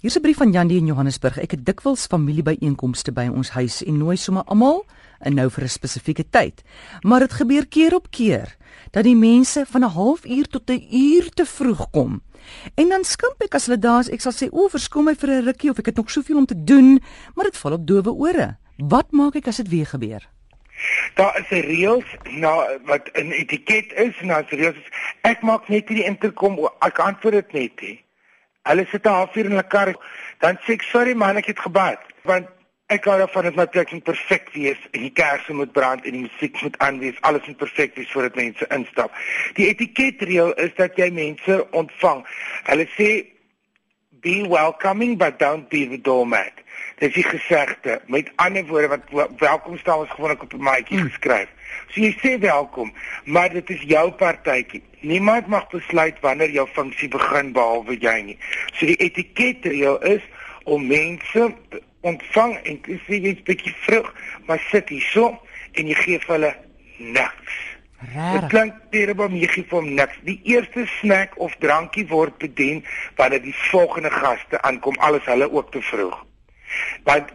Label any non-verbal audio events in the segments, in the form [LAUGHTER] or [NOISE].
Hier's 'n brief van Jandie in Johannesburg. Ek het dikwels familiebyeenkomste by ons huis en nooi sommer almal en nou vir 'n spesifieke tyd. Maar dit gebeur keer op keer dat die mense van 'n halfuur tot 'n uur te vroeg kom. En dan skimp ek as hulle daar is, ek sal sê, "O, verskom my vir 'n rukkie of ek het nog soveel om te doen," maar dit val op dowe ore. Wat maak ek as dit weer gebeur? Daar is reëls nou wat 'n etiket is en daar's reëls. Ek maak net hierdie interkom, ek antwoord dit net nie. Hulle sit 'n halfuur in hulle kar, dan sê ek sorry man, ek het gebad, want ek gou daarvan dat my plek moet perfek wees, die kersse moet brand en die musiek moet aan wees, alles moet perfek wees voordat mense instap. Die etiketreël is dat jy mense ontvang. Hulle sê be welcoming but don't be the doormat. Dit is gesegde. Met ander woorde wat welkom staan is gewoonlik op 'n maatjie hmm. geskryf. So jy sê welkom, maar dit is jou partytjie. Niemand mag besluit wanneer jou funksie begin behalwe jy nie. So die etiketreël is om mense ontvang en sê jy's bietjie vroeg, maar sit hierso en jy gee vir hulle niks. Dit klink terwyl jy gee vir hom niks. Die eerste snack of drankie word bedien wanneer die volgende gaste aankom, alles hulle ook te vroeg. Want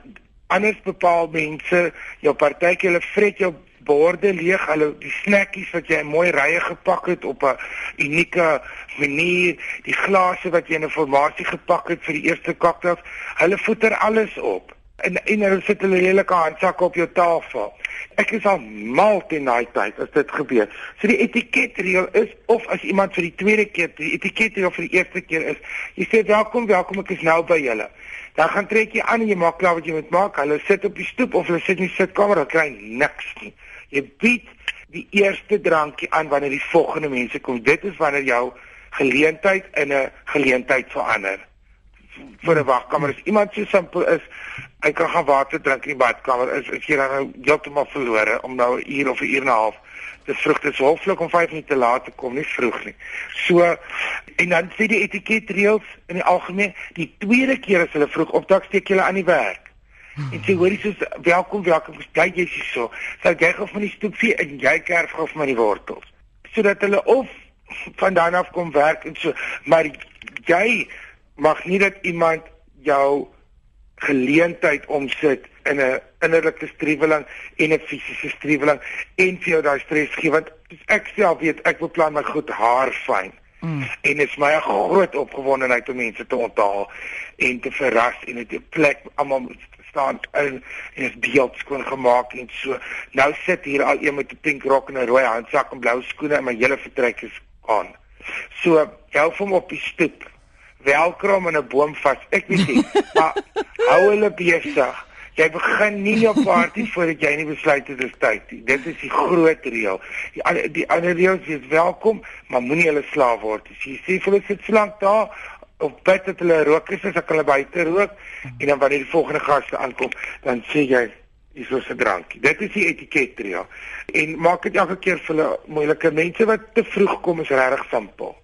anders bepaal mense jou partytjie, hulle vret jou borde leeg, hulle die snackies wat jy mooi rye gepak het op 'n unieke manier, die glase wat jy in 'n formasie gepak het vir die eerste cocktails, hulle voeter alles op. En en hulle sit hulle lelike handsakke op jou tafel. Ek is al mal teen daai tyd as dit gebeur. So die etiketreël is of as iemand vir die tweede keer die etiketreël vir die eerste keer is, jy sê welkom, welkom, ek is nou by julle. Dan gaan trek jy aan en jy maak klaar wat jy moet maak. Hulle sit op die stoep of hulle sit in die sitkamer, hulle kry niks nie. Jy bied die eerste drankie aan wanneer die volgende mense kom. Dit is wanneer jou geleentheid in 'n geleentheid verander. Vir 'n wagkamer is iemand so simpel is, hy kan gaan water drink in die badkamer. Is is jy dan nou heeltemal verlore om nou 'n uur of 'n uur en 'n half te vroeg te hoflik om 5 minute laat te kom, nie vroeg nie. So en dan sê die etiketreëls in die algemeen, die tweede keer as hulle vroeg opdag steek jy aan die werk. En sê hoor jy so welkom welkom jy so. Sou jy gou van die stoep vee en jy kerf gou van die wortels. Sodat hulle of van dan af kom werk en so maar jy mag nie dat iemand jou geleentheid omsit in 'n innerlike streweling en 'n fisiese streweling en vir jou daai stres gee want ek self weet ek beplan my goed haar fyn. Mm. En dit is my 'n groot opgewondenheid om mense te onthaal en te verras en dit 'n plek almal staan in en is beeld skoon gemaak en so. Nou sit hier al een met 'n pink rok en 'n rooi handsak en blou skoene en my hele vertrek is aan. So, hou hom op die stoep. Welkom in 'n boom vas. Ek weet nie, [LAUGHS] maar hou hulle besig. Jy begin nie jou party voordat jy nie besluit het dis tyd nie. Dit is die groot reël. Die die ander reëls is welkom, maar moenie hulle slaaf word nie. Jy sê vir hulle sit slank daar of bid dat hulle rook is as hulle buite rook en dan wanneer die volgende gaste aankom, dan sê jy is so 'n drankie. Dit is die etiket trio. En maak dit elke keer vir hulle moeilike mense wat te vroeg kom is regtig simpel.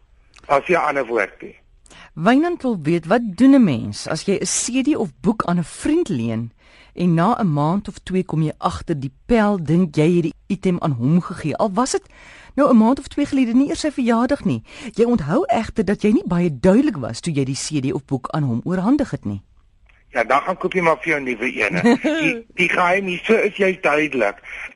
As jy 'n ander woord het. Wynand wil weet wat doen 'n mens as jy 'n CD of boek aan 'n vriend leen en na 'n maand of 2 kom jy agter die pel dink jy het die item aan hom gegee. Al was dit nou 'n maand of 2 gelede nie eers sy verjaardag nie. Jy onthou egter dat jy nie baie duidelik was toe jy die CD of boek aan hom oorhandig het nie. Ja, dan gaan koop jy maar vir jou nuwe ene. Die [LAUGHS] die geheim is so is jy duidelik.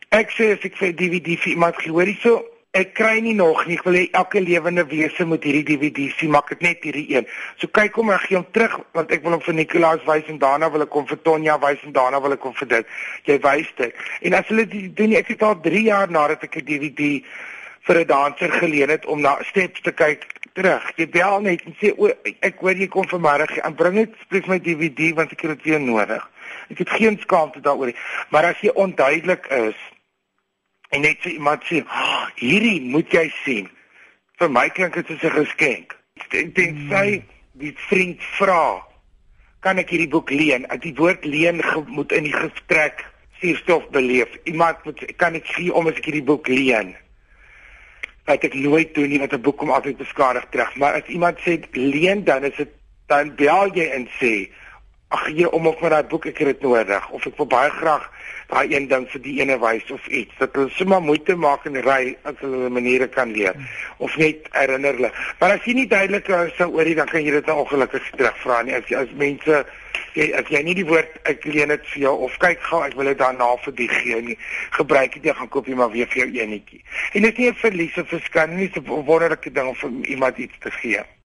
Ek sê as ek vir DVD vir iemand gee, hoor jy so Ek kry nie nog nie. Ek wil hê elke lewende wese moet hierdie DVD sien, maak dit net hierdie een. So kyk hom en gee hom terug want ek wil hom vir Nicolaas wys en daarna wil ek hom vir Tonja wys en daarna wil ek hom vir dit. Jy wys dit. En as hulle dit doen, ek het al 3 jaar nadat ek 'n DVD vir 'n danser geleen het om na steps te kyk terug. Jy bel net en sê o, ek hoor jy kom vanmiddag en bring net spesifiek my DVD want ek het dit weer nodig. Ek het geen skaamte daaroor nie. Maar as jy onduidelik is, en net vir iemand sê, oh, "Hierdie moet jy sien." Vir my klink dit soos 'n geskenk. Ek dink sy die vriend vra, "Kan ek hierdie boek leen?" Uit die woord leen moet in die gesprek suurstof beleef. Iemand moet kan ek sien om as ek hierdie boek leen? Wat ek nooit doen nie, want 'n boek kom altyd beskadig terug, maar as iemand sê leen dan is dit dan bel jy en sê ag gee om of met daai boek ek het dit nodig of ek wil baie graag daai een ding vir die ene wys of iets dat hulle sommer moeite maak en ry as hulle maniere kan leer of net herinner hulle. Maar as jy nie duidelik is oor dit dan kan jy dit nou ongelukkig terugvra nie. As jy as mense jy as jy nie die woord ek leen dit vir jou of kyk gou ek wil dit daarna vir die gee nie. Gebruik dit jy gaan koop jy maar weer vir jou enetjie. En dit is nie 'n verlies of 'n skande nie, 'n wonderlike ding om iemand iets te gee.